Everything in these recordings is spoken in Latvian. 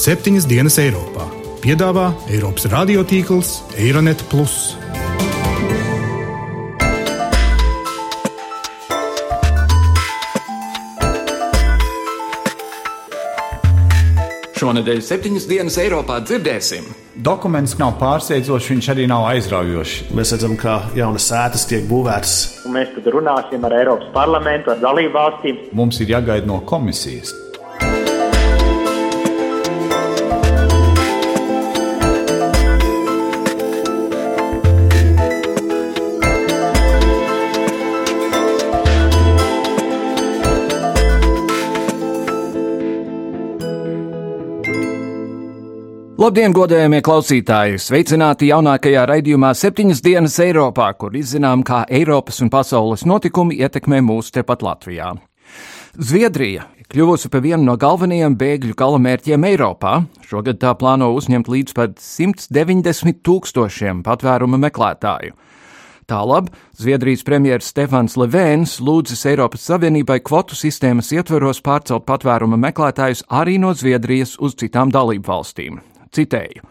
septiņas dienas Eiropā. Piedāvā Eiropas radiotīkls Eironet. Šonadēļ septiņas dienas Eiropā dzirdēsim. Dokuments nav pārsteidzošs, viņš arī nav aizraujošs. Mēs redzam, ka jaunas sētas tiek būvētas. Mēs tad runāsim ar Eiropas parlamentu, ar dalību valstīm. Mums ir jāgaida no komisijas. Labdien, godējamie klausītāji! Sveicināti jaunākajā raidījumā septiņas dienas Eiropā, kur izzinām, kā Eiropas un pasaules notikumi ietekmē mūsu tepat Latvijā. Zviedrija kļuvusi par vienu no galvenajiem bēgļu galamērķiem Eiropā. Šogad tā plāno uzņemt līdz pat 190 tūkstošiem patvērumu meklētāju. Tālāk Zviedrijas premjerministrs Stefans Levēns lūdzis Eiropas Savienībai kvotu sistēmas ietveros pārcelt patvērumu meklētājus arī no Zviedrijas uz citām dalību valstīm. Citēju.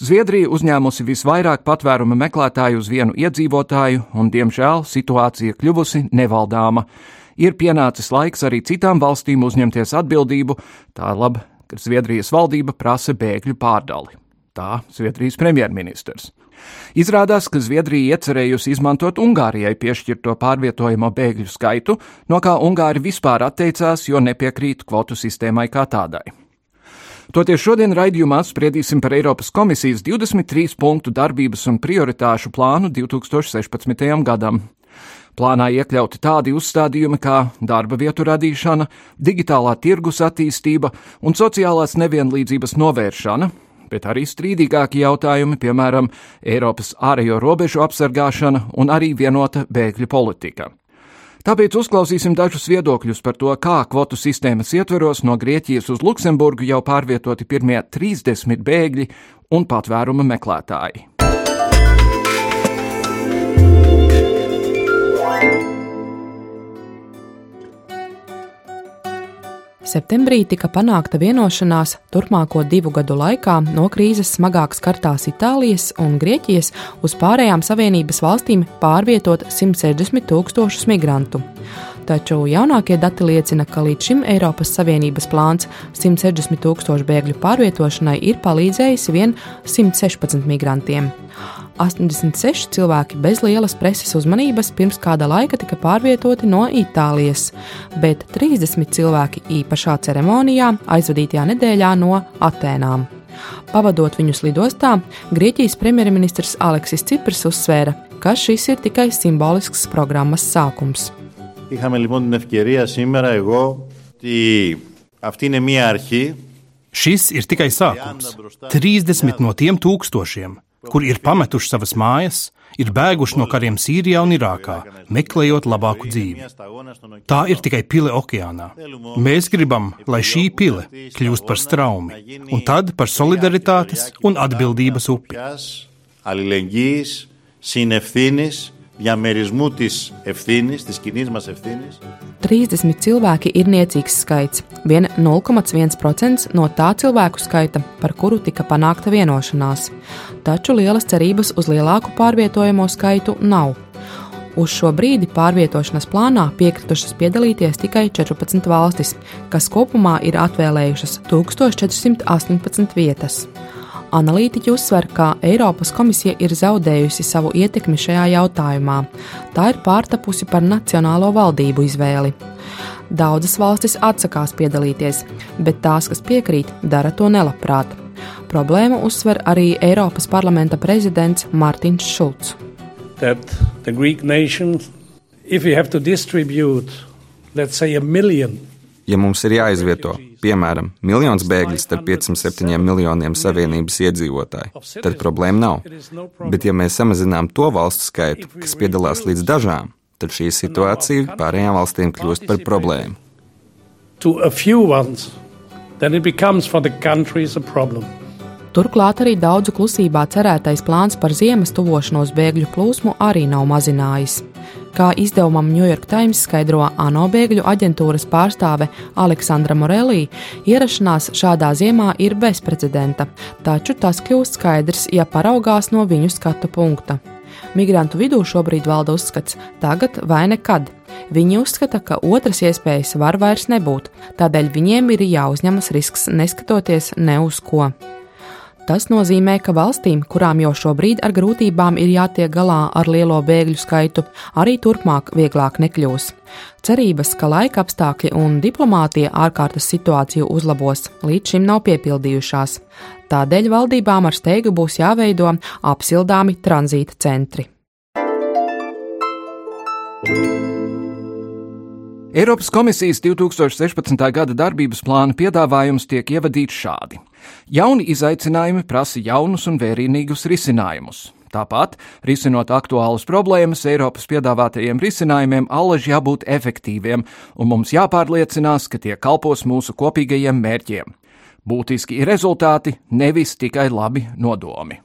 Zviedrija uzņēmusi visvairāk patvēruma meklētāju uz vienu iedzīvotāju, un, diemžēl, situācija kļuvusi nevaldāma. Ir pienācis laiks arī citām valstīm uzņemties atbildību, tā labi, ka Zviedrijas valdība prasa bēgļu pārdali. Tā Zviedrijas premjerministrs. Izrādās, ka Zviedrija iecerējusi izmantot Ungārijai piešķirto pārvietojamo bēgļu skaitu, no kā Ungāri vispār atteicās, jo nepiekrīt kvotu sistēmai kā tādai. Toties šodien raidījumā spriedīsim par Eiropas komisijas 23 punktu darbības un prioritāšu plānu 2016. gadam. Plānā iekļauti tādi uzstādījumi kā darba vietu radīšana, digitālā tirgus attīstība un sociālās nevienlīdzības novēršana, bet arī strīdīgāki jautājumi, piemēram, Eiropas ārējo robežu apsargāšana un arī vienota bēgļu politika. Tāpēc uzklausīsim dažus viedokļus par to, kā kvotu sistēmas ietveros no Grieķijas uz Luksemburgu jau pārvietoti pirmie 30 bēgļi un patvēruma meklētāji. Septembrī tika panākta vienošanās turpmāko divu gadu laikā no krīzes smagāk skartās Itālijas un Grieķijas uz pārējām Savienības valstīm pārvietot 160 tūkstošus migrantu. Taču jaunākie dati liecina, ka līdz šim Eiropas Savienības plāns 160 tūkstošu bēgļu pārvietošanai ir palīdzējis vien 116 migrantiem. 86 cilvēki bez lielas preses uzmanības pirms kāda laika tika pārvietoti no Itālijas, bet 30 cilvēki īpašā ceremonijā aizvadītajā nedēļā no Atēnām. Pavadot viņus lidostā, Grieķijas premjerministrs Aleksis Ciprs uzsvēra, ka šis ir tikai simbolisks programmas sākums. Είχαμε λοιπόν την ευκαιρία σήμερα εγώ ότι αυτή είναι μία αρχή. Šis ir tikai sākums. 30 no tiem tūkstošiem, kur ir pametuši savas mājas, ir bēguši no kariem Sīrijā un Irākā, meklējot labāku dzīvi. Tā ir tikai pile okeānā. Mēs gribam, lai šī pile kļūst par straumi, un tad par solidaritātes un atbildības upi. Αλληλεγγύης, συνευθύνης, διαμερισμού της ευθύνης, της κοινής μας ευθύνης. 30 cilvēki ir niecīgs skaits, vien 0,1% no tā cilvēku skaita, par kuru tika panākta vienošanās. Taču lielas cerības uz lielāku pārvietojamo skaitu nav. Uz šo brīdi pārvietošanas plānā piekritušas piedalīties tikai 14 valstis, kas kopumā ir atvēlējušas 1418 vietas. Analītiķi uzsver, ka Eiropas komisija ir zaudējusi savu ietekmi šajā jautājumā. Tā ir pārtapusi par nacionālo valdību izvēli. Daudzas valstis atsakās piedalīties, bet tās, kas piekrīt, dara to nelabprāt. Problēmu uzsver arī Eiropas parlamenta prezidents Mārtiņš Šulcs. Ja mums ir jāizvieto piemēram, miljons bēgļu starp 507 miljoniem Savienības iedzīvotāju, tad problēma nav. Bet, ja mēs samazinām to valstu skaitu, kas piedalās līdz dažām, tad šī situācija pārējām valstīm kļūst par problēmu. Turklāt arī daudzu klusībā cerētais plāns par ziemas tuvošanos bēgļu plūsmu arī nav mazinājis. Kā izdevumam New York Times skaidro ANO bēgļu aģentūras pārstāve Aleksandra Morelī, ierašanās šādā ziemā ir bezprecedenta, taču tas kļūst skaidrs, ja paraugās no viņu skatu punkta. Migrantu vidū šobrīd valda uzskats tagad vai nekad. Viņi uzskata, ka otras iespējas var vairs nebūt, tādēļ viņiem ir jāuzņemas risks neskatoties ne uz ko. Tas nozīmē, ka valstīm, kurām jau šobrīd ar grūtībām ir jātiek galā ar lielo bēgļu skaitu, arī turpmāk vieglāk nekļūs. Cerības, ka laika apstākļi un diplomātija ārkārtas situāciju uzlabos, līdz šim nav piepildījušās. Tādēļ valdībām ar steigu būs jāveido apsildāmi tranzīta centri. Eiropas komisijas 2016. gada darbības plāna piedāvājums tiek ievadīts šādi. Jauni izaicinājumi prasa jaunus un vērienīgus risinājumus. Tāpat, risinot aktuālas problēmas, Eiropas piedāvātajiem risinājumiem allaž jābūt efektīviem, un mums jāpārliecinās, ka tie kalpos mūsu kopīgajiem mērķiem. Būtiski ir rezultāti, nevis tikai labi nodomi.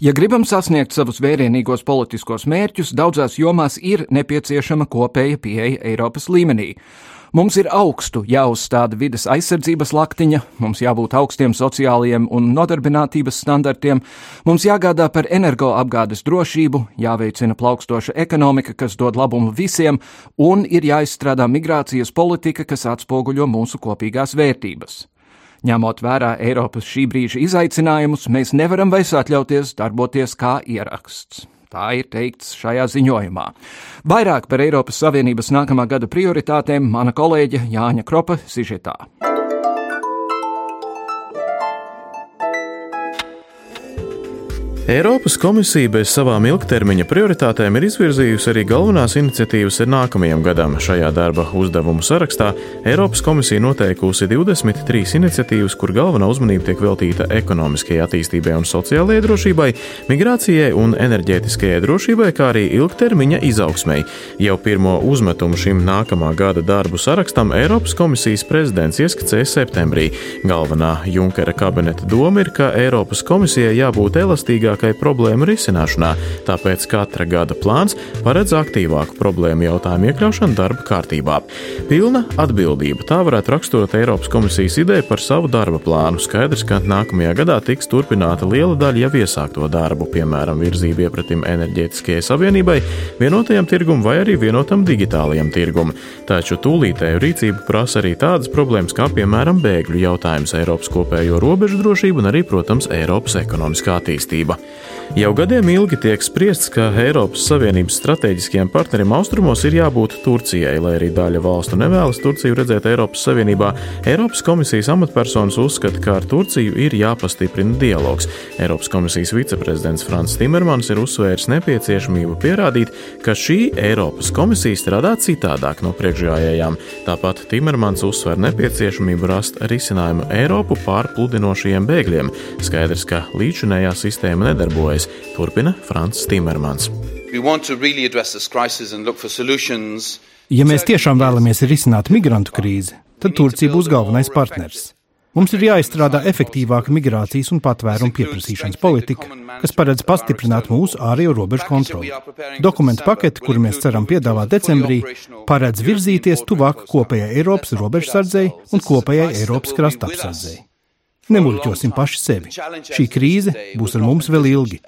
Ja gribam sasniegt savus vērienīgos politiskos mērķus, daudzās jomās ir nepieciešama kopēja pieeja Eiropas līmenī. Mums ir augstu jāuzstāda vidas aizsardzības laktiņa, mums jābūt augstiem sociālajiem un nodarbinātības standartiem, mums jāgādā par energoapgādes drošību, jāveicina plaukstoša ekonomika, kas dod labumu visiem, un ir jāizstrādā migrācijas politika, kas atspoguļo mūsu kopīgās vērtības. Ņemot vērā Eiropas šī brīža izaicinājumus, mēs nevaram vairs atļauties darboties kā ieraksts. Tā ir teikts šajā ziņojumā. Vairāk par Eiropas Savienības nākamā gada prioritātēm mana kolēģe Jāņa Kropa Sižetā. Eiropas komisija bez savām ilgtermiņa prioritātēm ir izvirzījusi arī galvenās iniciatīvas nākamajam gadam. Šajā darba uzdevumu sarakstā Eiropas komisija noteikusi 23 iniciatīvas, kur galvenā uzmanība tiek veltīta ekonomiskajai attīstībai un sociālajai drošībai, migrācijai un enerģētiskajai drošībai, kā arī ilgtermiņa izaugsmai. Jau pirmo uzmetumu šim nākamā gada darbu sarakstam Eiropas komisijas prezidents ieskicēja septembrī. Galvenā Junkera kabineta doma ir, ka Eiropas komisijai jābūt elastīgākai efektīvākai problēmu risināšanā, tāpēc katra gada plāns paredz aktīvāku problēmu jautājumu iekļaušanu darba kārtībā. Pilna atbildība tā varētu raksturot Eiropas komisijas ideju par savu darba plānu. Skaidrs, ka nākamajā gadā tiks turpināta liela daļa jau iesākto darbu, piemēram, virzība iepratim enerģētiskajai savienībai, vienotajam tirgum vai arī vienotam digitālajam tirgum. Taču tūlītēju rīcību prasa arī tādas problēmas kā, piemēram, bēgļu jautājums, Eiropas kopējo robežu drošība un arī, protams, Eiropas ekonomiskā attīstība. Jau gadiem ilgi tiek spriests, ka Eiropas Savienības strateģiskajam partnerim austrumos ir jābūt Turcijai, lai arī daļa valstu nevēlas Turciju redzēt Eiropas Savienībā. Eiropas komisijas amatpersonas uzskata, ka ar Turciju ir jāpastiprina dialogs. Eiropas komisijas viceprezidents Frans Timermans ir uzsvērs nepieciešamību pierādīt, ka šī Eiropas komisija strādā citādāk no priekšgājējām. Tāpat Timermans uzsver nepieciešamību rast risinājumu Eiropu pārpludinošajiem bēgļiem. Skaidrs, ka līdzinējā sistēma nedarbojas, turpina Frants Timermans. Ja mēs tiešām vēlamies risināt migrantu krīzi, tad Turcija būs galvenais partners. Mums ir jāizstrādā efektīvāka migrācijas un patvērumu pieprasīšanas politika, kas paredz pastiprināt mūsu ārējo robežu kontroli. Dokumentu paketi, kuru mēs ceram piedāvāt decembrī, paredz virzīties tuvāk kopējai Eiropas robežsardzei un kopējai Eiropas krasta apsardzei. Nemuļķosim paši sevi. Šī krīze būs ar mums vēl ilgi,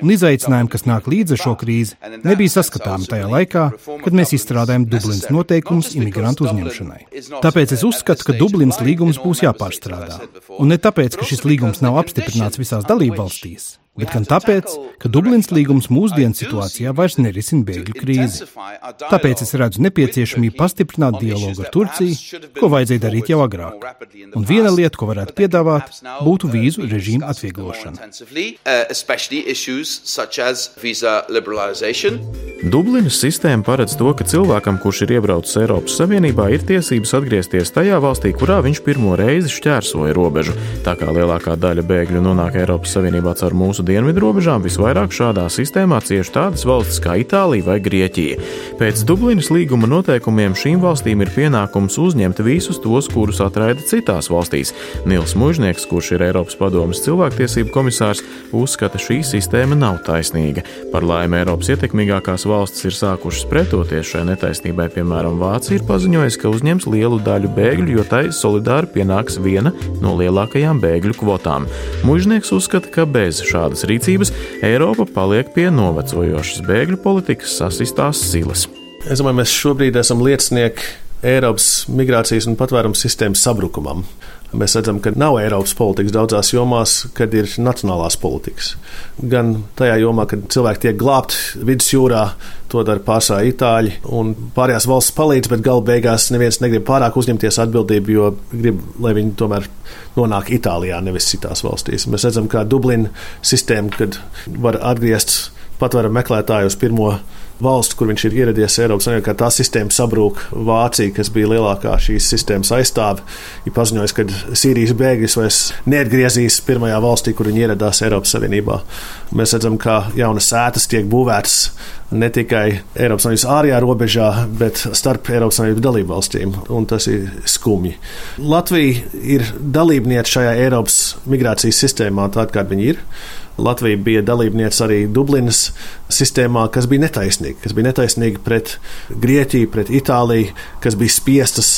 un izaicinājumi, kas nāk līdzi ar šo krīzi, nebija saskatāmi tajā laikā, kad mēs izstrādājam Dublinas noteikumus imigrantu uzņemšanai. Tāpēc es uzskatu, ka Dublinas līgums būs jāpārstrādā. Un ne tāpēc, ka šis līgums nav apstiprināts visās dalību valstīs, bet gan tāpēc, ka Dublins līgums mūsdienu situācijā vairs nerisina bēgļu krīzi. Tāpēc es redzu nepieciešamību pastiprināt dialogu ar Turciju, ko vajadzēja darīt jau agrāk. Un viena lieta, ko varētu piedāvāt, būtu vīzu režīmu atvieglošana. Dublinas sistēma paredz to, ka cilvēkam, kurš ir iebraucis Eiropas Savienībā, ir tiesības atgriezties tajā valstī, kurā viņš pirmo reizi šķērsoja robežu. Tā kā lielākā daļa bēgļu nonāk Eiropas Savienībā caur mūsu mūsu dienvidu robežām visvairāk šādā sistēmā cieši tādas valstis kā Itālija vai Grieķija. Pēc Dublinas līguma noteikumiem šīm valstīm ir pienākums uzņemt visus tos, kurus atraida citās valstīs. Nils Mužnieks, kurš ir Eiropas Padomas cilvēktiesību komisārs, uzskata, šī sistēma nav taisnīga. Par laimi Eiropas ietekmīgākās valstis ir sākušas pretoties šai netaisnībai, piemēram, Vācija ir paziņojusi, ka uzņems lielu daļu bēgļu, jo tai solidāri pienāks viena no lielākajām bēgļu kvotām. Mužnieks uzskata, ka bez šādas rīcības Eiropa paliek pie novecojošas bēgļu politikas sasistās silas. Es domāju, mēs šobrīd esam liecinieki Eiropas migrācijas un patvērums sistēmas sabrukumam. Mēs redzam, ka nav Eiropas politikas daudzās jomās, kad ir nacionālās politikas. Gan tajā jomā, kad cilvēki tiek glābti vidusjūrā, to dara pārsvarā itāļi, un pārējās valsts palīdz, bet gala beigās neviens negrib pārāk uzņemties atbildību, jo grib, lai viņi tomēr nonāk Itālijā, nevis citās valstīs. Mēs redzam, kā Dublina sistēma, kad var atgriezt patvērumu meklētāju uz pirmo valstu, kur viņš ir ieradies Eiropas Savienībā, tā sistēma sabrūk. Vācija, kas bija lielākā šīs sistēmas aizstāve, ir paziņojusi, ka Sīrijas bēgļus vairs neatgriezīs pirmajā valstī, kur viņi ieradās Eiropas Savienībā. Mēs redzam, ka jaunas sētas tiek būvētas ne tikai Eiropas Savienības ārējā robežā, bet starp Eiropas Savienības dalību valstīm, un tas ir skumji. Latvija ir dalībniece šajā Eiropas migrācijas sistēmā, tāda kāda viņa ir. Latvija bija dalībniece arī Dublinas sistēmā, kas bija netaisnīga, kas bija netaisnīga pret Grieķiju, pret Itāliju, kas bija spiestas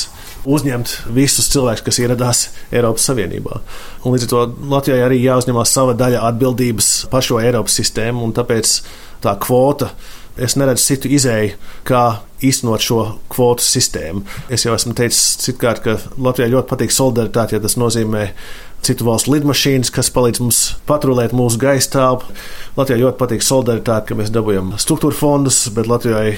uzņemt visus cilvēkus, kas ieradās Eiropas Savienībā. Un līdz ar to Latvijai arī jāuzņemās sava daļa atbildības par šo Eiropas sistēmu, un tāpēc tā kvota. Es neredzu citu izēju, kā īstenot šo kvotu sistēmu. Es jau esmu teicis citkārt, ka Latvijai ļoti patīk solidaritāte, ja tas nozīmē citu valstu lidmašīnas, kas palīdz mums patrulēt mūsu gaisa telpu. Latvijai ļoti patīk solidaritāte, ka mēs dabūjam struktūra fondus, bet Latvijai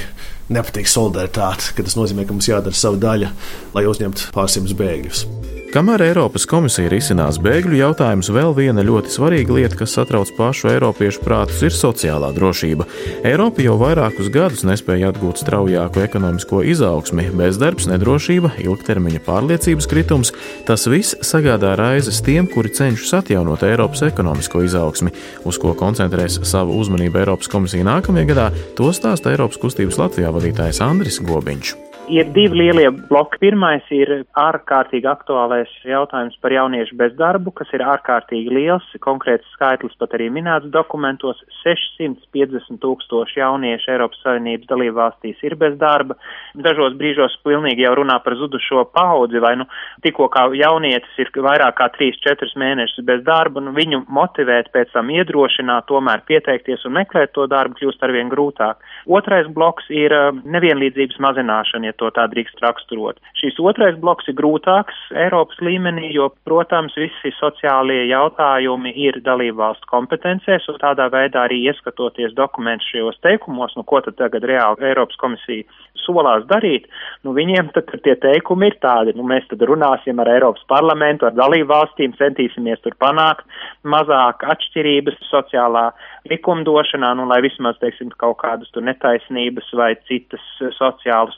nepatīk solidaritāte, ka tas nozīmē, ka mums jādara sava daļa, lai uzņemtu pārsimtus bēgļus. Kamēr Eiropas komisija risinās bēgļu jautājumus, vēl viena ļoti svarīga lieta, kas satrauc pašu eiropiešu prātus, ir sociālā drošība. Eiropa jau vairākus gadus nespēja atgūt straujāku ekonomisko izaugsmi, bezdarbs, nedrošība, ilgtermiņa pārliecības kritums. Tas viss sagādā raizes tiem, kuri cenšas atjaunot Eiropas ekonomisko izaugsmi, uz ko koncentrēs savu uzmanību Eiropas komisija nākamajā gadā. To stāsta Eiropas kustības Latvijā vadītājs Andris Gobiņš. Ir divi lielie bloki. Pirmais ir ārkārtīgi aktuālais jautājums par jauniešu bezdarbu, kas ir ārkārtīgi liels. Konkrēts skaitlis pat arī minēts dokumentos - 650 tūkstoši jauniešu Eiropas Savienības dalībvalstīs ir bez darba. Dažos brīžos pilnīgi jau runā par zudušo paudzi, vai nu tikko kā jaunietis ir vairāk kā 3-4 mēnešus bez darba, nu viņu motivēt pēc tam iedrošināt, tomēr pieteikties un meklēt to darbu kļūst arvien grūtāk. Otrais bloks ir nevienlīdzības mazināšana, ja to tā drīkst raksturot. Šīs otrais bloks ir grūtāks Eiropas līmenī, jo, protams, visi sociālie jautājumi ir dalībvalstu kompetencēs, un tādā veidā arī ieskatoties dokumentu šajos teikumos, nu, ko tad tagad reāli Eiropas komisija solās darīt, nu, viņiem tad tie teikumi ir tādi, nu, mēs tad runāsim ar Eiropas parlamentu, ar dalībvalstīm, centīsimies tur panākt mazāk atšķirības sociālā likumdošanā, nu, lai vismaz, teiksim, kaut kādas tur netaisnības vai citas sociālas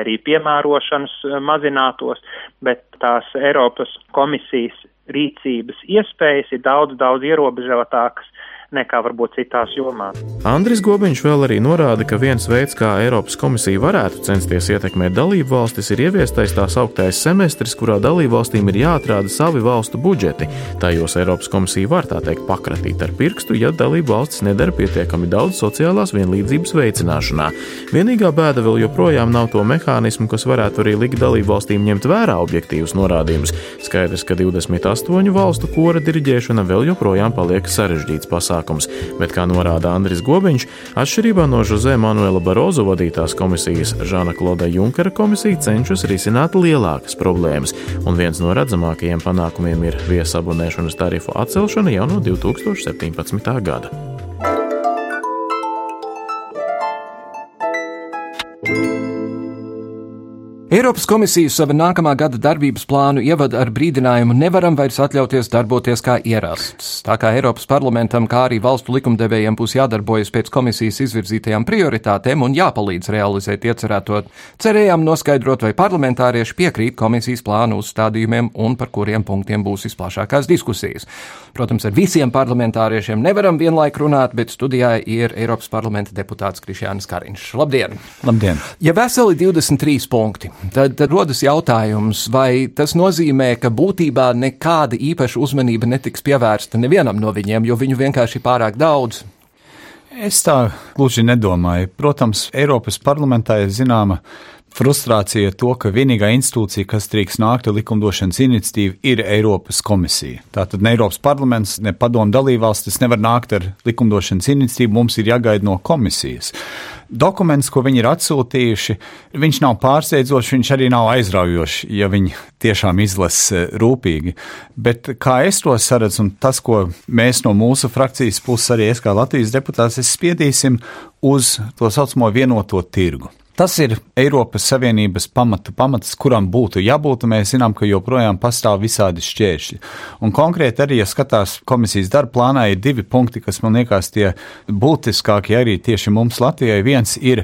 kritēriju piemērošanas eh, mazinātos, bet tās Eiropas komisijas rīcības iespējas ir daudz, daudz ierobežotākas nekā varbūt citās jomās. Andris Gobiņš vēl arī norāda, ka viens veids, kā Eiropas komisija varētu censties ietekmēt dalību valstis, ir ieviestais tā sauktais semestris, kurā dalību valstīm ir jāatrāda savi valstu budžeti. Tajos Eiropas komisija var tā teikt pakratīt ar pirkstu, ja dalību valstis nedara pietiekami daudz sociālās vienlīdzības veicināšanā. Vienīgā bēda vēl joprojām nav to mehānismu, kas varētu arī likt dalību valstīm ņemt vērā objektīvus norādījumus. Skaidrs, ka 28 valstu kora diriģēšana vēl joprojām paliek sarežģīts pasākums pasākums, bet, kā norāda Andris Gobiņš, atšķirībā no Jose Manuela Barozo vadītās komisijas, Žana Kloda Junkera komisija cenšas risināt lielākas problēmas, un viens no redzamākajiem panākumiem ir viesabonēšanas tarifu atcelšana jau no 2017. gada. Eiropas komisija sava nākamā gada darbības plānu ievada ar brīdinājumu nevaram vairs atļauties darboties kā ierasts. Tā kā Eiropas parlamentam, kā arī valstu likumdevējiem būs jādarbojas pēc komisijas izvirzītajām prioritātēm un jāpalīdz realizēt iecerēto, cerējām noskaidrot, vai parlamentārieši piekrīt komisijas plānu uzstādījumiem un par kuriem punktiem būs visplašākās diskusijas. Protams, ar visiem parlamentāriešiem nevaram vienlaik runāt, bet studijā ir Eiropas parlamenta deputāts Krišjānis Kariņš. Labdien! Labdien! Ja veseli 23 punkti, tad, tad rodas jautājums, vai tas nozīmē, ka būtībā nekāda īpaša uzmanība netiks pievērsta nevienam no viņiem, jo viņu vienkārši ir pārāk daudz. Es tā gluži nedomāju. Protams, Eiropas parlamentā ir zināma frustrācija to, ka vienīgā institūcija, kas drīkst nākt ar likumdošanas iniciatīvu, ir Eiropas komisija. Tātad ne Eiropas parlaments, ne padomu dalībvalstis nevar nākt ar likumdošanas iniciatīvu, mums ir jāgaida no komisijas. Dokuments, ko viņi ir atsūtījuši, viņš nav pārsteidzošs, viņš arī nav aizraujošs, ja viņi tiešām izlasa rūpīgi. Bet kā es to saredzu, un tas, ko mēs no mūsu frakcijas puses, arī es kā Latvijas deputāts, es spiedīsim uz to saucamo vienoto tirgu. Tas ir Eiropas Savienības pamatu pamats, kuram būtu jābūt. Mēs zinām, ka joprojām pastāv visādi šķēršļi. Un konkrēti arī, ja skatās komisijas darba plānā, ir divi punkti, kas man liekas tie būtiskākie arī tieši mums Latvijai. Viens ir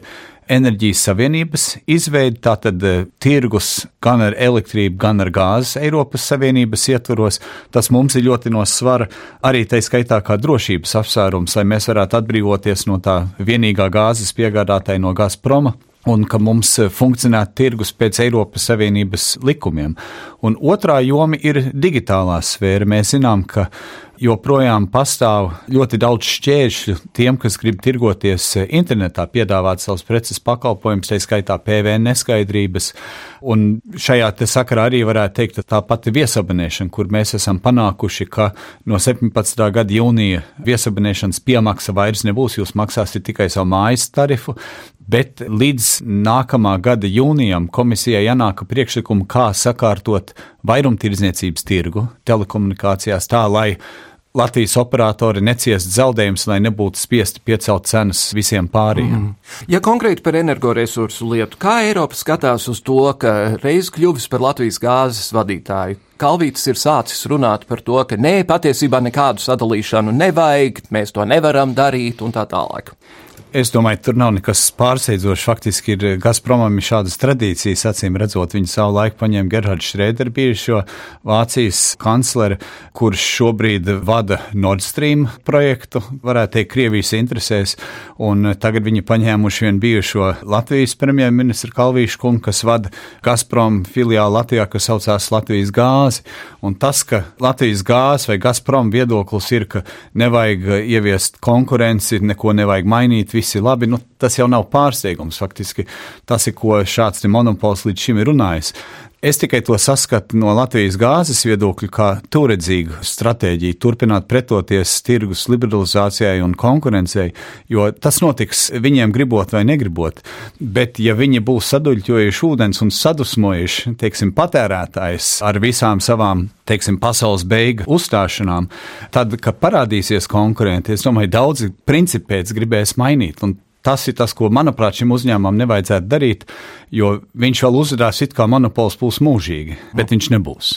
enerģijas savienības izveidi, tātad tirgus gan ar elektrību, gan ar gāzes Eiropas Savienības ietvaros. Tas mums ir ļoti no svara arī tā skaitā kā drošības apsvērums, lai mēs varētu atbrīvoties no tā vienīgā gāzes piegādātāja no Gazproma un ka mums funkcionētu tirgus pēc Eiropas Savienības likumiem. Un otrā joma ir digitālā sfēra. Mēs zinām, ka joprojām pastāv ļoti daudz šķēršļu tiem, kas grib tirgoties internetā, piedāvāt savus preces pakalpojumus, tā skaitā PVN neskaidrības. Un šajā sakarā arī varētu teikt, tā pati viesabonēšana, kur mēs esam panākuši, ka no 17. gada jūnija viesabonēšanas piemaksa vairs nebūs, jūs maksāsiet tikai savu mājas tarifu, bet līdz nākamā gada jūnijam komisijai jānāka priekšlikumu, kā sakārtot vairumtirdzniecības tirgu telekomunikācijās tā, lai Latvijas operatori neciest zaudējumus, lai nebūtu spiesti piecelt cenas visiem pārējiem. Mm. Ja konkrēti par energoresursu lietu, kā Eiropa skatās uz to, ka reiz kļuvis par Latvijas gāzes vadītāju, Kalvītis ir sācis runāt par to, ka nē, patiesībā nekādu sadalīšanu nevajag, mēs to nevaram darīt un tā tālāk. Es domāju, tur nav nekas pārsteidzošs. Faktiski ir Gazpromam ir šādas tradīcijas, acīm redzot, viņi savu laiku paņēma Gerhardu Šrēderu, bijušo Vācijas kancleri, kurš šobrīd vada Nord Stream projektu, varētu teikt, Krievijas interesēs, un tagad viņi paņēmuši vienu bijušo Latvijas premjerministru Kalvīšu kungu, kas vada Gazprom filiālu Latvijā, kas saucās Latvijas gāzi. Un tas, ka Latvijas gāzes vai Gazprom viedoklis ir, ka nevajag ieviest konkurenci, neko nevajag mainīt, viss ir labi, nu, tas jau nav pārsteigums. Faktiski tas ir, ko šāds monopols līdz šim ir runājis. Es tikai to saskatu no Latvijas gāzes viedokļa, kā turedzīgu stratēģiju, turpināt pretoties tirgus liberalizācijai un konkurencei, jo tas notiks viņiem gribot vai negribot. Bet, ja viņi būs saduļķojuši ūdens un sadusmojuši, teiksim, patērētājs ar visām savām teiksim, pasaules beigu uzstāšanām, tad, kad parādīsies konkurenti, es domāju, daudzi principi pēc gribēs mainīt. Un Tas ir tas, ko, manuprāt, šim uzņēmumam nevajadzētu darīt, jo viņš vēl uzvedās it kā monopols būs mūžīgi, bet viņš nebūs.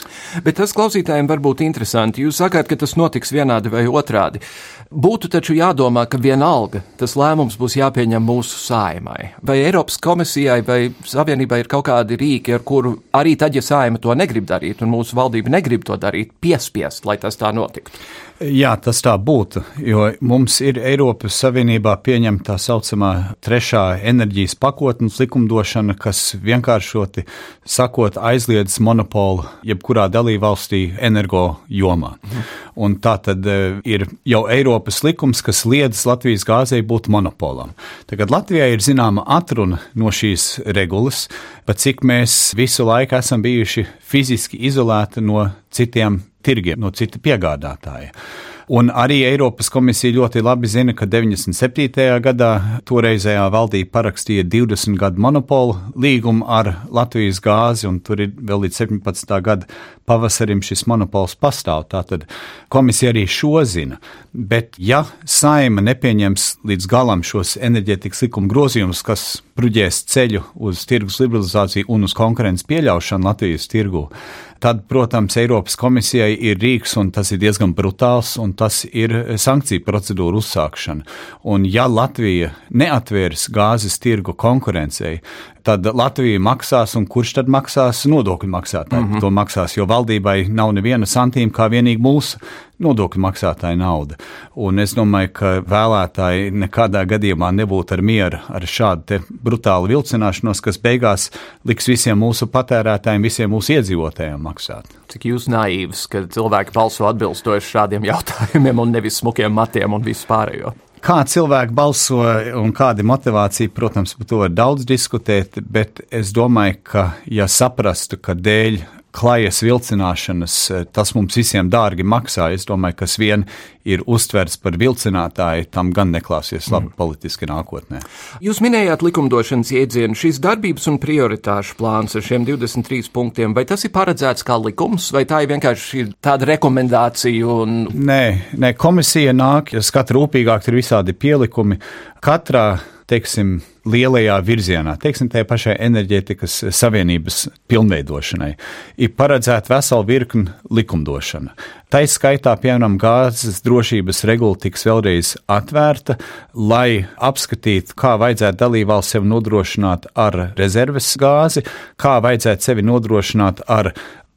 Bet tas klausītājiem var būt interesanti. Jūs sakāt, ka tas notiks vienādi vai otrādi. Būtu taču jādomā, ka vienalga tas lēmums būs jāpieņem mūsu saimai. Vai Eiropas komisijai vai Savienībai ir kaut kādi rīki, ar kuru arī tad, ja saima to negrib darīt un mūsu valdība negrib to darīt, piespiest, lai tas tā notiktu? Jā, tas tā būtu, jo mums ir Eiropas Savienībā pieņemta tā saucamā trešā enerģijas pakotnes likumdošana, kas vienkāršoti sakot aizliedz monopolu jebkurā dalībvalstī energo jomā. Mhm. Un tā tad e, ir jau Eiropas likums, kas liedz Latvijas gāzei būt monopolam. Tagad Latvijai ir zināma atruna no šīs regulas, pat cik mēs visu laiku esam bijuši fiziski izolēti no citiem tirgiem, no cita piegādātāja. Un arī Eiropas komisija ļoti labi zina, ka 97. gadā toreizējā valdība parakstīja 20 gadu monopolu līgumu ar Latvijas gāzi, un tur ir vēl līdz 17. gada pavasarim šis monopols pastāv. Tātad komisija arī šo zina. Bet ja saima nepieņems līdz galam šos enerģētikas likuma grozījumus, kas spruģēs ceļu uz tirgus liberalizāciju un uz konkurences pieļaušanu Latvijas tirgū, tad, protams, Eiropas komisijai ir rīks, un tas ir diezgan brutāls, un tas ir sankciju procedūra uzsākšana. Un ja Latvija neatvērs gāzes tirgu konkurencei, tad Latvija maksās, un kurš tad maksās? Nodokļu maksātāji mm -hmm. to maksās, jo valdībai nav neviena santīma kā vienīgi mūsu nodokļu maksātāja nauda. Un es domāju, ka vēlētāji nekādā gadījumā nebūtu ar mieru ar šādu brutālu vilcināšanos, kas beigās liks visiem mūsu patērētājiem, visiem mūsu iedzīvotājiem maksāt. Cik jūs naīvs, ka cilvēki balso atbilstoši šādiem jautājumiem un nevis smukiem matiem un vispārējo? Kā cilvēki balso un kāda ir motivācija, protams, par to var daudz diskutēt, bet es domāju, ka ja saprastu, ka dēļ klajas vilcināšanas, eh, tas mums visiem dārgi maksā. Es domāju, kas vien ir uztverts par vilcinātāju, tam gan neklāsies labi mm. politiski nākotnē. Jūs minējāt likumdošanas iedzienu, šīs darbības un prioritāšu plāns ar šiem 23 punktiem. Vai tas ir paredzēts kā likums, vai tā ir vienkārši tāda rekomendācija? Un... Nē, nē, komisija nāk, skata rūpīgāk, ir visādi pielikumi. Katrā teiksim, lielajā virzienā, teiksim, tajā pašai enerģētikas savienības pilnveidošanai, ir paredzēta vesela virkni likumdošana. Tā izskaitā, piemēram, gāzes drošības regula tiks vēlreiz atvērta, lai apskatītu, kā vajadzētu dalībvalsts sevi nodrošināt ar rezerves gāzi, kā vajadzētu sevi nodrošināt ar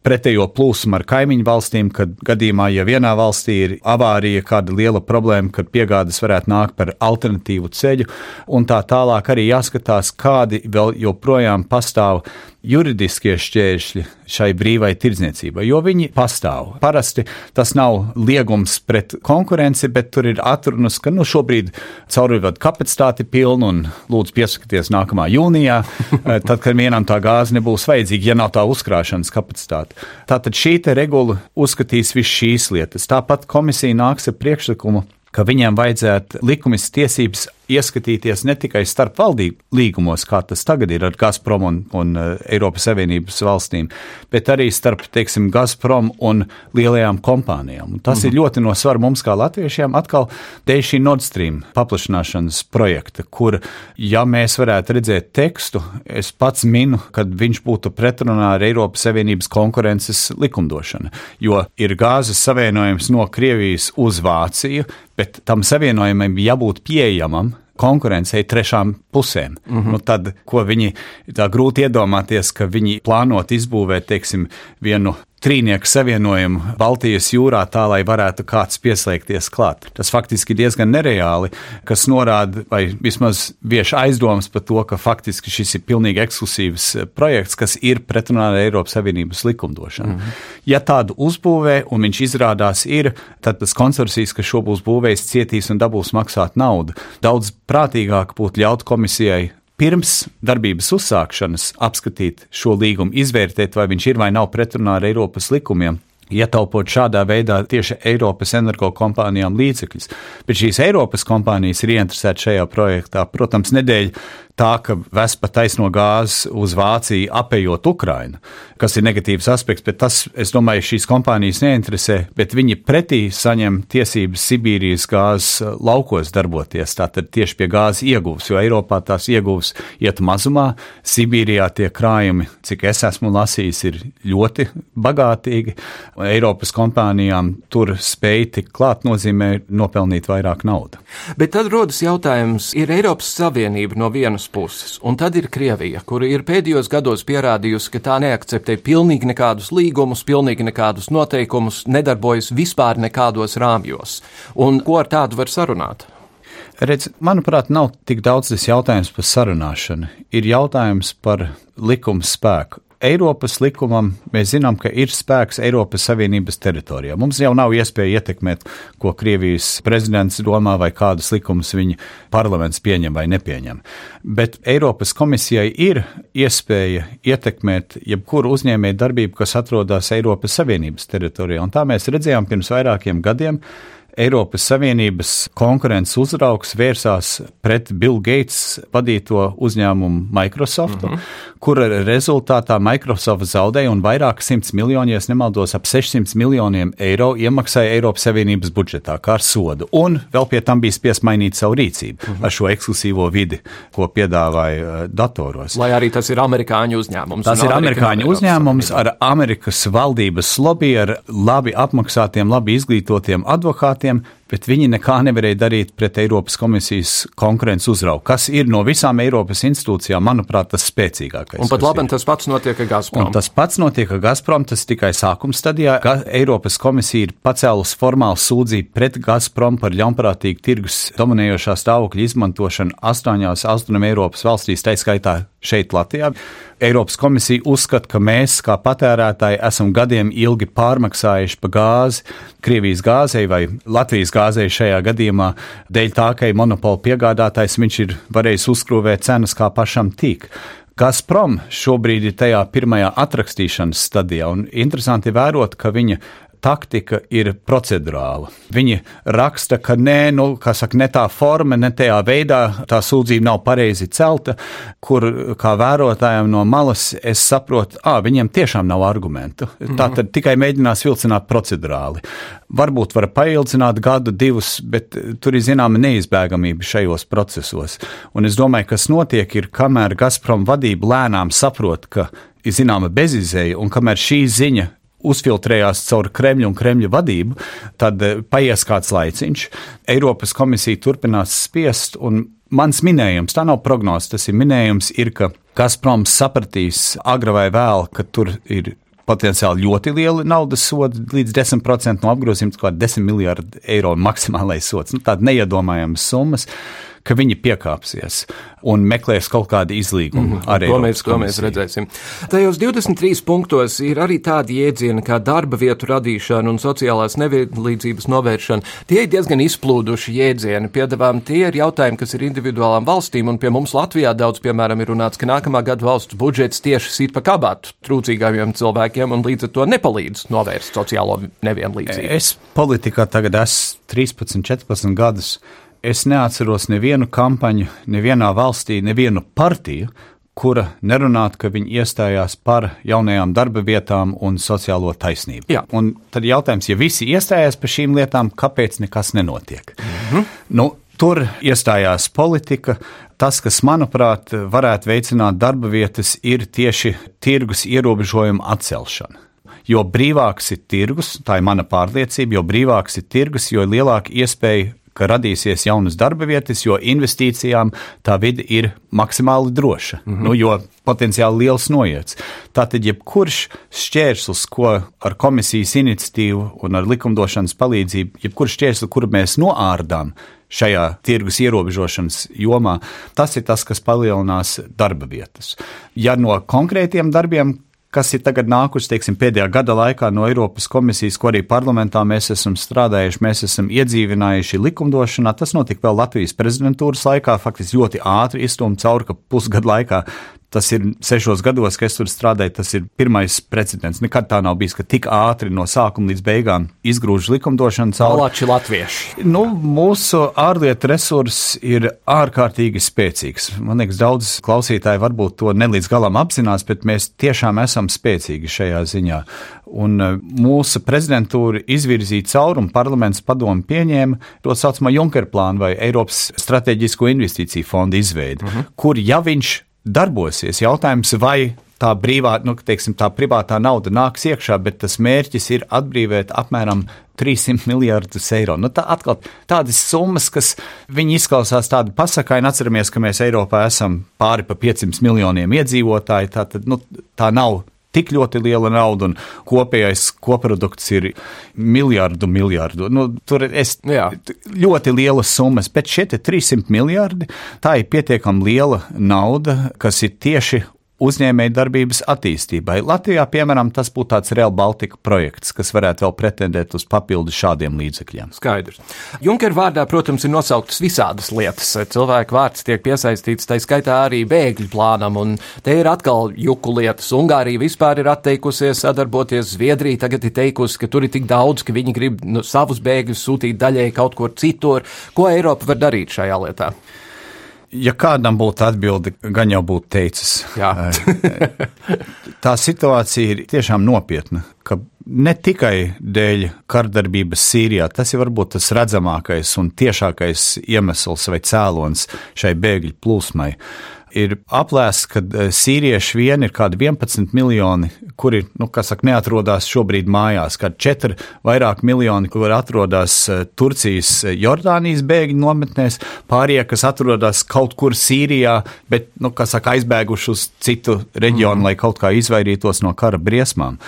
pretējo plūsmu ar kaimiņu valstīm, kad gadījumā, ja vienā valstī ir avārija, kāda liela problēma, kad piegādes varētu nākt par alternatīvu ceļu, un tā tālāk arī jāskatās, kādi vēl joprojām pastāv juridiskie šķēršļi šai brīvai tirdzniecībai, jo viņi pastāv. Parasti tas nav liegums pret konkurenci, bet tur ir atrunas, ka nu, šobrīd caurvadu kapacitāte pilna un lūdzu piesakieties nākamā jūnijā, eh, tad, kad vienam tā gāze nebūs vajadzīga, ja nav tā uzkrāšanas kapacitāte. Tātad šī regula uzskatīs visas šīs lietas. Tāpat komisija nāks ar priekšlikumu ka viņiem vajadzētu likumis tiesības ieskatīties ne tikai starp valdību līgumos, kā tas tagad ir ar Gazprom un, un uh, Eiropas Savienības valstīm, bet arī starp, teiksim, Gazprom un lielajām kompānijām. Un tas mm -hmm. ir ļoti no svara mums kā latviešiem atkal dēļ šī Nord Stream paplašināšanas projekta, kur, ja mēs varētu redzēt tekstu, es pats minu, kad viņš būtu pretrunā ar Eiropas Savienības konkurences likumdošanu, jo ir gāzes savienojums no Krievijas uz Vāciju, bet tam savienojumam jābūt pieejamam konkurencei trešām pusēm. Mm -hmm. nu, tad, ko viņi tā grūti iedomāties, ka viņi plānot izbūvēt, teiksim, vienu trīnieku savienojumu Baltijas jūrā tā, lai varētu kāds pieslēgties klāt. Tas faktiski diezgan nereāli, kas norāda vai vismaz vieš aizdomas par to, ka faktiski šis ir pilnīgi ekskluzīvs eh, projekts, kas ir pretrunā ar Eiropas Savienības likumdošanu. Mm -hmm. Ja tādu uzbūvē un viņš izrādās ir, tad tas konsorcijas, kas šo būs būvējis, cietīs un dabūs maksāt naudu. Daudz prātīgāk būtu ļaut komisijai pirms darbības uzsākšanas apskatīt šo līgumu, izvērtēt, vai viņš ir vai nav pretrunā ar Eiropas likumiem. Ietaupot šādā veidā tieši Eiropas energokompānijām līdzekļus. Bet šīs Eiropas kompānijas ir ieinteresētas šajā projektā. Protams, nedēļa tā, ka Vespa taisno gāzi uz Vāciju apējot Ukrainu, kas ir negatīvs aspekts, bet tas, es domāju, šīs kompānijas neinteresē, bet viņi pretī saņem tiesības Sibīrijas gāzes laukos darboties, tātad tieši pie gāzes ieguvs, jo Eiropā tās ieguvs iet mazumā, Sibīrijā tie krājumi, cik es esmu lasījis, ir ļoti bagātīgi, Eiropas kompānijām tur spēj tik klāt nozīmē nopelnīt vairāk naudas. Bet tad rodas jautājums, ir Eiropas Savienība no vienas vienas puses, un tad ir Krievija, kura ir pēdējos gados pierādījusi, ka tā neakceptē pilnīgi nekādus līgumus, pilnīgi nekādus noteikumus, nedarbojas vispār nekādos rāmjos. Un ko ar tādu var sarunāt? Redz, manuprāt, nav tik daudz tas jautājums par sarunāšanu. Ir jautājums par likuma spēku. Eiropas likumam mēs zinām, ka ir spēks Eiropas Savienības teritorijā. Mums jau nav iespēja ietekmēt, ko Krievijas prezidents domā vai kādus likumus viņa parlaments pieņem vai nepieņem. Bet Eiropas komisijai ir iespēja ietekmēt jebkuru uzņēmēju darbību, kas atrodas Eiropas Savienības teritorijā. Un tā mēs redzējām pirms vairākiem gadiem, Eiropas Savienības konkurences uzraugs vērsās pret Bill Gates vadīto uzņēmumu Microsoft, mm -hmm. kura rezultātā Microsoft zaudēja un vairāk simts miljoni, ja nemaldos, ap 600 miljoniem eiro iemaksāja Eiropas Savienības budžetā kā sodu. Un vēl pie tam bija spiest mainīt savu rīcību mm -hmm. ar šo ekskluzīvo vidi, ko piedāvāja uh, datoros. Lai arī tas ir amerikāņu uzņēmums. Tas ir amerikāņu uzņēmums ar Amerikas valdības lobby, ar labi apmaksātiem, labi izglītotiem advokātiem, them bet viņi nekā nevarēja darīt pret Eiropas komisijas konkurences uzraugu, kas ir no visām Eiropas institūcijām, manuprāt, tas spēcīgākais. Un pat labi, tas pats notiek ar Gazprom. Un tas pats notiek ar Gazprom, tas tikai sākuma stadijā. Ga Eiropas komisija ir pacēlusi formālu sūdzību pret Gazprom par ļaunprātīgu tirgus dominējošā stāvokļa izmantošanu astoņās Austrum Eiropas valstīs, tā skaitā šeit Latvijā. Eiropas komisija uzskata, ka mēs, kā patērētāji, esam gadiem ilgi pārmaksājuši par gāzi, Krievijas gāzei vai Latvijas gāzei šajā gadījumā, dēļ tā, ka ir monopola piegādātājs, viņš ir varējis uzkrūvēt cenas kā pašam tīk. Gazprom šobrīd ir tajā pirmajā atrakstīšanas stadijā, un interesanti vērot, ka viņa taktika ir procedurāla. Viņi raksta, ka nē, nu, saka, ne tā forma, ne tajā veidā tā sūdzība nav pareizi celta, kur kā vērotājiem no malas es saprotu, ah, viņiem tiešām nav argumentu. -hmm. Tā tad tikai mēģinās vilcināt procedurāli. Varbūt var paildzināt gadu, divus, bet tur ir zināma neizbēgamība šajos procesos. Un es domāju, kas notiek, ir, kamēr Gazprom vadība lēnām saprot, ka ir zināma bezizēja, un kamēr šī ziņa uzfiltrējās caur Kremļa un Kremļa vadību, tad eh, paies kāds laiciņš. Eiropas komisija turpinās spiest, un mans minējums, tā nav prognoze, tas ir minējums, ir, ka Gazproms sapratīs agri vai vēl, ka tur ir potenciāli ļoti lieli naudas sodi, līdz 10% no apgrozījuma, kā 10 miljardi eiro maksimālais sots. Nu, Tāda neiedomājama summas ka viņi piekāpsies un meklēs kaut kādu izlīgumu mm -hmm. ar to mēs, to mēs redzēsim. Tajos 23 punktos ir arī tādi jēdzieni kā darba vietu radīšana un sociālās nevienlīdzības novēršana. Tie ir diezgan izplūduši jēdzieni. Piedāvām tie ir jautājumi, kas ir individuālām valstīm, un pie mums Latvijā daudz, piemēram, ir runāts, ka nākamā gada valsts budžets tieši sit pa kabātu trūcīgākiem cilvēkiem un līdz ar to nepalīdz novērst sociālo nevienlīdzību. Es politikā tagad esmu 13, 14 gadus. Es neatceros nevienu kampaņu, nevienā valstī, nevienu partiju, kura nerunātu, ka viņi iestājās par jaunajām darba vietām un sociālo taisnību. Jā. Un tad jautājums, ja visi iestājās par šīm lietām, kāpēc nekas nenotiek? Mm -hmm. nu, tur iestājās politika. Tas, kas, manuprāt, varētu veicināt darba vietas, ir tieši tirgus ierobežojumu atcelšana. Jo brīvāks ir tirgus, tā ir mana pārliecība, jo brīvāks ir tirgus, jo lielāka iespēja ka radīsies jaunas darba vietas, jo investīcijām tā vide ir maksimāli droša, mm -hmm. nu, jo potenciāli liels noiets. Tātad, jebkurš šķērslis, ko ar komisijas iniciatīvu un ar likumdošanas palīdzību, jebkurš šķērslis, kuru mēs noārdām šajā tirgus ierobežošanas jomā, tas ir tas, kas palielinās darba vietas. Ja no konkrētiem darbiem, kas ir tagad nākusi teiksim, pēdējā gada laikā no Eiropas komisijas, ko arī parlamentā mēs esam strādājuši, mēs esam iedzīvinājuši likumdošanā. Tas notika vēl Latvijas prezidentūras laikā, faktiski ļoti ātri izstumts cauri, ka pusgadu laikā Tas ir sešos gados, kad es tur strādāju, tas ir pirmais precedents. Nekad tā nav bijis, ka tik ātri no sākuma līdz beigām izgrūž likumdošanu cauri. Malači latvieši. Nu, mūsu ārlietu resurss ir ārkārtīgi spēcīgs. Man liekas, daudz klausītāji varbūt to nelīdz galam apzinās, bet mēs tiešām esam spēcīgi šajā ziņā. Un e, mūsu prezidentūra izvirzīja cauri un parlaments padomu pieņēma to saucamo Junker plānu vai Eiropas strateģisko investīciju fondu izveidi, uh mhm. -huh. kur ja viņš darbosies. Jautājums, vai tā brīvā, nu, teiksim, tā privātā nauda nāks iekšā, bet tas mērķis ir atbrīvot apmēram 300 miljardus eiro. Nu, tā atkal tādas summas, kas viņi izklausās tādi pasakaini, atceramies, ka mēs Eiropā esam pāri pa 500 miljoniem iedzīvotāju. Tā, tad, nu, tā nav tik ļoti liela nauda, un kopējais koprodukts ir miljardu, miljardu. Nu, tur ir ļoti lielas summas, bet šie 300 miljardi, tā ir pietiekami liela nauda, kas ir tieši uzņēmēju darbības attīstībai. Latvijā, piemēram, tas būtu tāds Real Baltica projekts, kas varētu vēl pretendēt uz papildu šādiem līdzekļiem. Skaidrs. Junker vārdā, protams, ir nosauktas visādas lietas. Cilvēku vārds tiek piesaistīts, tā skaitā arī bēgļu plānam, un te ir atkal juku lietas. Ungārija vispār ir atteikusies sadarboties, Zviedrija tagad ir teikusi, ka tur ir tik daudz, ka viņi grib nu, savus bēgļus sūtīt daļai kaut kur citur. Ko Eiropa var darīt šajā lietā? Ja kādam būtu atbildi, gan jau būtu teicis. tā situācija ir tiešām nopietna. Ne tikai dēļ kardarbības Sīrijā, tas ir varbūt tas redzamākais un tiešākais iemesls vai cēlonis šai bēgļu plūsmai ir aplēsts, ka eh, sīrieši vien ir kādi 11 miljoni, kuri, nu, saka, neatrodas šobrīd mājās, kad 4 vairāk miljoni, kur atrodas eh, Turcijas, eh, Jordānijas bēgļu nometnēs, pārējie, kas atrodas kaut kur Sīrijā, bet, nu, saka, aizbēguši uz citu reģionu, mm. lai kaut kā izvairītos no kara briesmām.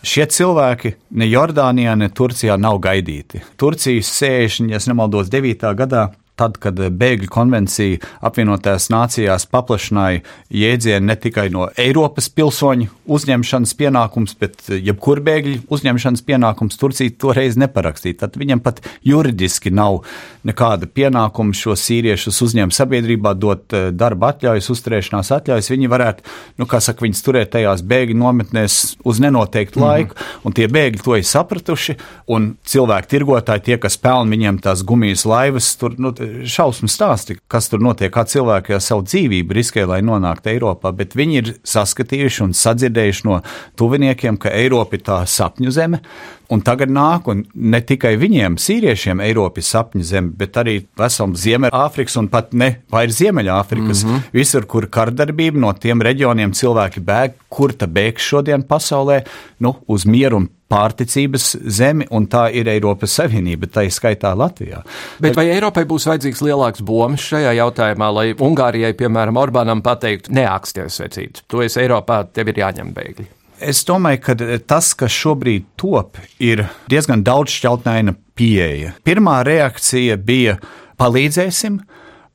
Šie cilvēki ne Jordānijā, ne Turcijā nav gaidīti. Turcijas 60, ja nemaldos, 9. gadā tad, kad bēgļu konvencija apvienotās nācijās paplašināja jēdzienu ne tikai no Eiropas pilsoņu uzņemšanas pienākums, bet jebkur bēgļu uzņemšanas pienākums Turcija toreiz neparakstīja. Tad viņam pat juridiski nav nekāda pienākuma šo sīriešus uzņemt sabiedrībā, dot eh, darba atļaujas, uzturēšanās atļaujas. Viņi varētu, nu, kā saka, viņus turēt tajās bēgļu nometnēs uz nenoteiktu mm -hmm. laiku, un tie bēgļi to ir sapratuši, un cilvēki tirgotāji, tie, kas pelna viņiem tās gumijas laivas, tur, nu, šausmu stāsti, kas tur notiek, kā cilvēki ar savu dzīvību riskē, lai nonāktu Eiropā, bet viņi ir saskatījuši un sadzirdējuši no tuviniekiem, ka Eiropa ir tā sapņu zeme, un tagad nāk, un ne tikai viņiem, sīriešiem, Eiropa ir sapņu zeme, bet arī veselam Ziemeļāfrikas un pat ne vairs Ziemeļāfrikas, mm -hmm. visur, kur kardarbība no tiem reģioniem cilvēki bēg, kur ta bēgs šodien pasaulē, nu, uz mieru un pārticības zemi, un tā ir Eiropas Savienība, tā ir skaitā Latvijā. Bet vai Eiropai būs vajadzīgs lielāks bombs šajā jautājumā, lai Ungārijai, piemēram, Orbānam pateiktu, neāksties vecīt, to es Eiropā, tev ir jāņem bēgļi? Es domāju, ka tas, kas šobrīd top, ir diezgan daudz šķautnaina pieeja. Pirmā reakcija bija palīdzēsim,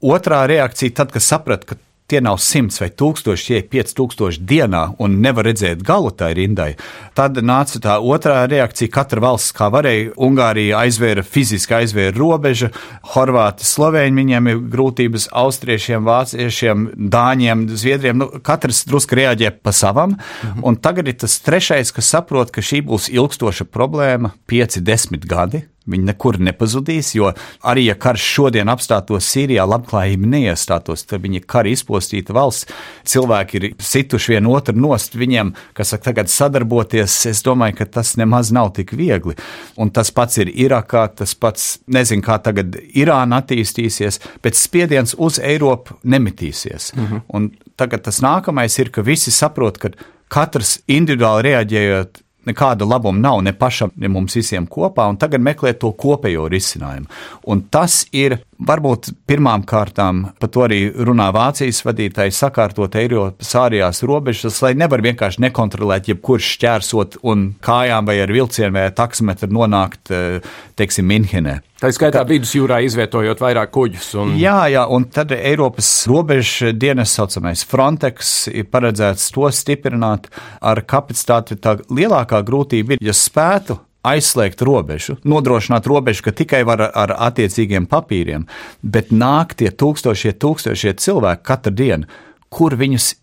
otrā reakcija, tad, kad saprata, ka tie nav simts vai tūkstoši, tie ir pieci tūkstoši dienā un nevar redzēt galu tai rindai. Tad nāca tā otrā reakcija. Katra valsts, kā varēja, Ungārija aizvēra fiziski aizvēra robežu, Horvāti, Slovēņi, viņiem ir grūtības austriešiem, vāciešiem, dāņiem, zviedriem. Nu, katrs drusku reaģē pa savam. Mhm. Un tagad ir tas trešais, kas saprot, ka šī būs ilgstoša problēma, pieci, desmit gadi Viņi nekur nepazudīs, jo arī ja karš šodien apstātos Sīrijā, labklājība neiestātos, tad viņi kara izpostīta valsts. Cilvēki ir situši vien otru nost, viņiem, kas saka, tagad sadarboties, es domāju, ka tas nemaz nav tik viegli. Un tas pats ir Irakā, tas pats, nezinu, kā tagad Irāna attīstīsies, bet spiediens uz Eiropu nemitīsies. -hmm. Un tagad tas nākamais ir, ka visi saprot, ka katrs individuāli reaģējot nekāda labuma nav ne pašam, ne mums visiem kopā, un tagad meklēt to kopējo risinājumu. Un tas ir varbūt pirmām kārtām, par to arī runā Vācijas vadītāji, sakārtot Eiropas ārējās robežas, lai nevar vienkārši nekontrolēt, jebkurš šķērsot un kājām vai ar vilcienu vai taksometru nonākt, eh, teiksim, Minhenē. Tā skaitā vidusjūrā izvietojot vairāk kuģus. Un... Jā, jā, un tad Eiropas robežu dienas saucamais Frontex ir paredzēts to stiprināt ar kapacitāti. Tā lielākā grūtība ir, ja spētu aizslēgt robežu, nodrošināt robežu, ka tikai var ar attiecīgiem papīriem, bet nāk tie tūkstošie, tūkstošie cilvēki katru dienu, kur viņus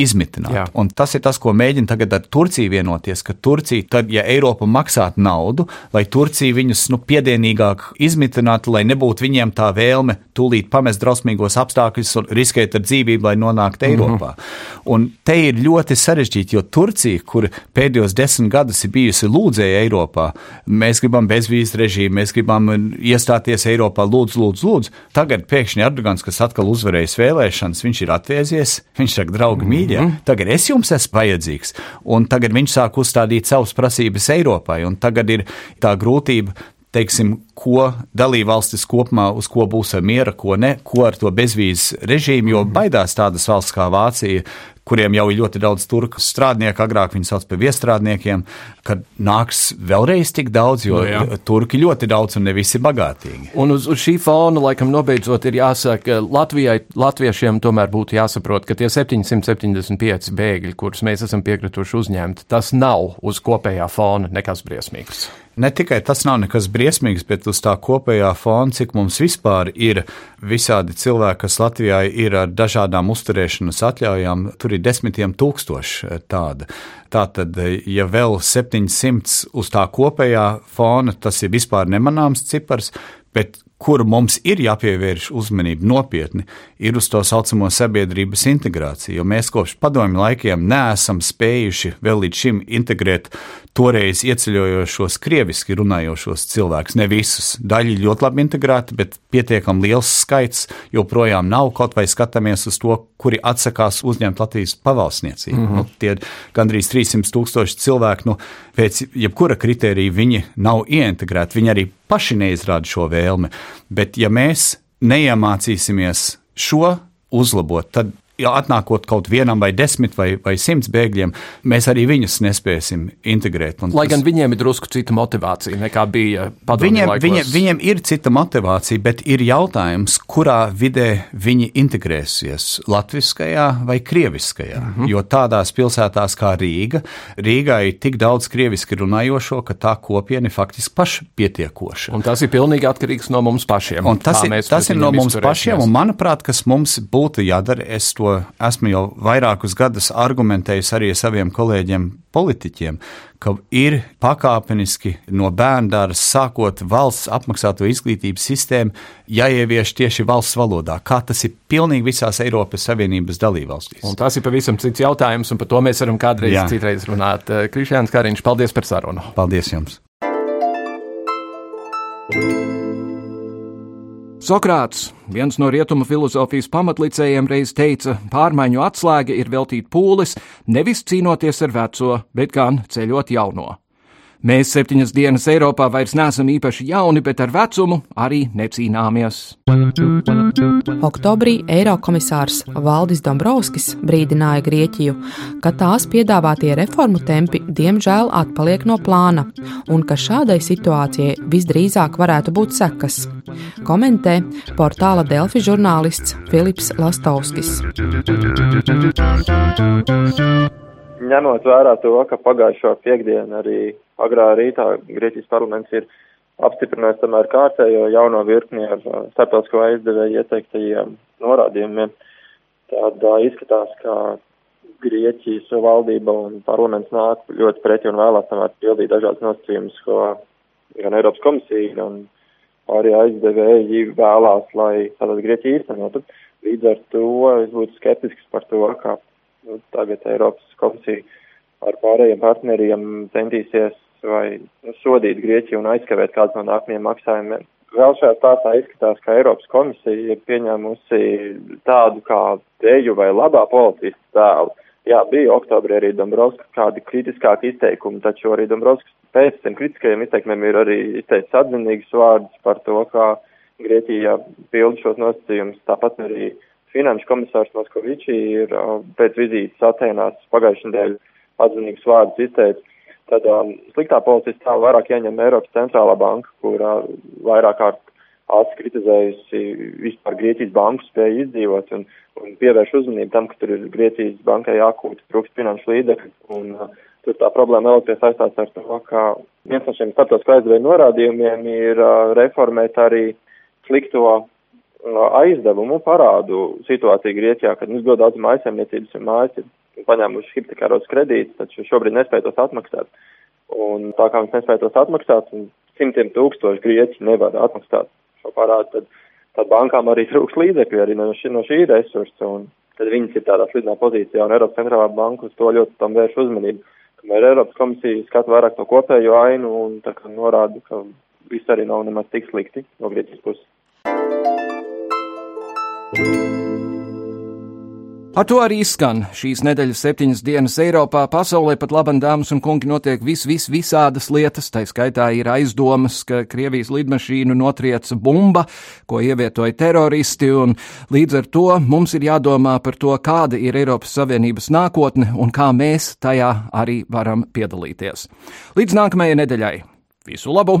izmitināt. Jā. Un tas ir tas, ko mēģina tagad ar Turciju vienoties, ka Turcija, tad, ja Eiropa maksātu naudu, lai Turcija viņus nu, piedienīgāk izmitinātu, lai nebūtu viņiem tā vēlme tūlīt pamest drausmīgos apstākļus un riskēt ar dzīvību, lai nonāktu. Eiropā. Mm -hmm. Un te ir ļoti sarežģīti, jo Turcija, kur pēdējos desmit gadus ir bijusi lūdzēja Eiropā, mēs gribam bezvīzu režīmu, mēs gribam iestāties Eiropā, lūdzu, lūdzu, lūdzu. Tagad pēkšņi Erdogans, kas atkal uzvarējis vēlēšanas, viņš ir atviezies, viņš saka, draugi, mm -hmm. Ja? tagad es jums esmu vajadzīgs. Un tagad viņš sāk uzstādīt savas prasības Eiropai, un tagad ir tā grūtība teiksim, ko dalībvalstis kopumā uz ko būs miera, ko ne, ko ar to bezvīzes režīmu, jo baidās tādas valsts kā Vācija, kuriem jau ir ļoti daudz turku strādnieku, agrāk viņi sauc par viestrādniekiem, kad nāks vēlreiz tik daudz, jo no, nu turki ļoti daudz un ne visi bagātīgi. Un uz, uz šī fona, laikam, nobeidzot, ir jāsaka, Latvijai, latviešiem tomēr būtu jāsaprot, ka tie 775 bēgļi, kurus mēs esam piekrituši uzņemt, tas nav uz kopējā fona nekas briesmīgs ne tikai tas nav nekas briesmīgs, bet uz tā kopējā fona, cik mums vispār ir visādi cilvēki, kas Latvijā ir ar dažādām uzturēšanas atļaujām, tur ir desmitiem tūkstoši tāda. Tātad, ja vēl 700 uz tā kopējā fona, tas ir vispār nemanāms cipars, bet kur mums ir jāpievērš uzmanība nopietni, ir uz to saucamo sabiedrības integrāciju. Jo mēs kopš padomju laikiem neesam spējuši vēl līdz šim integrēt toreiz ieceļojošos, krieviski runājošos cilvēkus. Ne visus. Daļa ir ļoti labi integrēta, bet pietiekami liels skaits joprojām nav. Kaut vai skatāmies uz to, kuri atsakās uzņemt Latvijas pavalsniecību. Mm -hmm. nu, tie gandrīz 300 tūkstoši cilvēki, nu, pēc jebkura kritērija viņi nav ieintegrēti. Viņi arī paši neizrāda šo vēlmi. Bet ja mēs neiemācīsimies šo uzlabot, tad ja atnākot kaut vienam vai desmit vai, vai simts bēgļiem, mēs arī viņus nespēsim integrēt. Lai gan tas... viņiem ir drusku cita motivācija nekā bija padomju viņiem, laikos. Viņiem, viņiem ir cita motivācija, bet ir jautājums, kurā vidē viņi integrēsies - latviskajā vai krieviskajā. Mm -hmm. Jo tādās pilsētās kā Rīga, Rīgā ir tik daudz krieviski runājošo, ka tā kopiena ir faktiski pašpietiekoša. Un tas ir pilnīgi atkarīgs no mums pašiem. Un tas ir, tas ir no mums pašiem, un manuprāt, kas mums būtu jādara, es to esmu jau vairākus gadus argumentējis arī saviem kolēģiem, politiķiem, ka ir pakāpeniski no bērndāra sākot valsts apmaksāto izglītības sistēmu jāievieš tieši valsts valodā, kā tas ir pilnīgi visās Eiropas Savienības dalībvalstīs. Un tas ir pavisam cits jautājums, un par to mēs varam kādreiz Jā. citreiz runāt. Krišjāns Kariņš, paldies par sarunu. Paldies jums! Sokrāts, viens no rietumu filozofijas pamatlicējiem, reiz teica, pārmaiņu atslēga ir veltīt pūles, nevis cīnoties ar veco, bet gan ceļot jauno. Mēs septiņas dienas Eiropā vairs neesam īpaši jauni, bet ar vecumu arī necīnāmies. Oktobrī Eirokomisārs Valdis Dombrovskis brīdināja Grieķiju, ka tās piedāvātie reformu tempi diemžēl atpaliek no plāna un ka šādai situācijai visdrīzāk varētu būt sekas. Komentē portāla Delfi žurnālists Filips Lastovskis ņemot vērā to, ka pagājušo piekdienu arī agrā rītā Grieķijas parlaments ir apstiprinājis tomēr kārtējo jauno virkni ar uh, starptautisko aizdevēju ieteiktajiem norādījumiem, tad uh, izskatās, ka Grieķijas valdība un parlaments nāk ļoti preti un vēlās tomēr pildīt dažādas nosacījumus, ko gan Eiropas komisija, gan arī aizdevēji vēlās, lai tātad Grieķija īstenotu. Līdz ar to es būtu skeptisks par to, ka nu, tagad Eiropas komisija ar pārējiem partneriem centīsies vai sodīt Grieķiju un aizskavēt kāds no nākamajiem maksājumiem. Vēl šajā stāstā izskatās, ka Eiropas komisija ir pieņēmusi tādu kā deju vai labā politistu tēlu. Jā, bija oktobrī arī Dombrovskis kādi kritiskāki izteikumi, taču arī Dombrovskis pēc tiem kritiskajiem izteikumiem ir arī izteicis atzinīgus vārdus par to, kā Grieķija pilda šos nosacījumus, tāpat arī uh, Finanšu komisārs Moskovičī ir pēc vizītes Atēnās pagājušajā nedēļā atzinīgs vārdus izteicis. Tad um, sliktā policijas tēlu vairāk ieņem Eiropas centrālā banka, kur uh, vairāk kārt ātri kritizējusi vispār Grieķijas banku spēju izdzīvot un, un pievērš uzmanību tam, ka tur ir Grieķijas bankai jākūt trūkst finanšu līdzekļu. Un uh, tur tā problēma vēl saistās ar to, ka viens no šiem starptautiskā aizdevēja norādījumiem ir uh, reformēt arī slikto aizdevumu parādu situāciju Grieķijā, kad mums ļoti daudz mājasēmniecības un mājas ir paņēmuši hipotekāros kredītus, taču šobrīd nespēj tos atmaksāt. Un tā kā viņi nespēj tos atmaksāt, un simtiem tūkstoši Grieķi nevar atmaksāt šo parādu, tad, tad bankām arī trūks līdzekļu arī no šī, no šī resursa, un tad viņas ir tādā slidā pozīcijā, un Eiropas centrālā banka uz to ļoti tam vērš uzmanību. Kamēr Eiropas komisija skata vairāk to kopējo ainu un tā kā norāda, ka viss arī nav nemaz tik slikti no Grieķijas puses. Ar to arī skan šīs nedēļas septiņas dienas Eiropā. Pasaulē pat labam, dāmas un kungi, notiek vis, vis, visādas lietas. Tā skaitā ir aizdomas, ka Krievijas lidmašīnu notrieca bumba, ko ievietoja teroristi, un līdz ar to mums ir jādomā par to, kāda ir Eiropas Savienības nākotne un kā mēs tajā arī varam piedalīties. Līdz nākamajai nedēļai. Visu labu!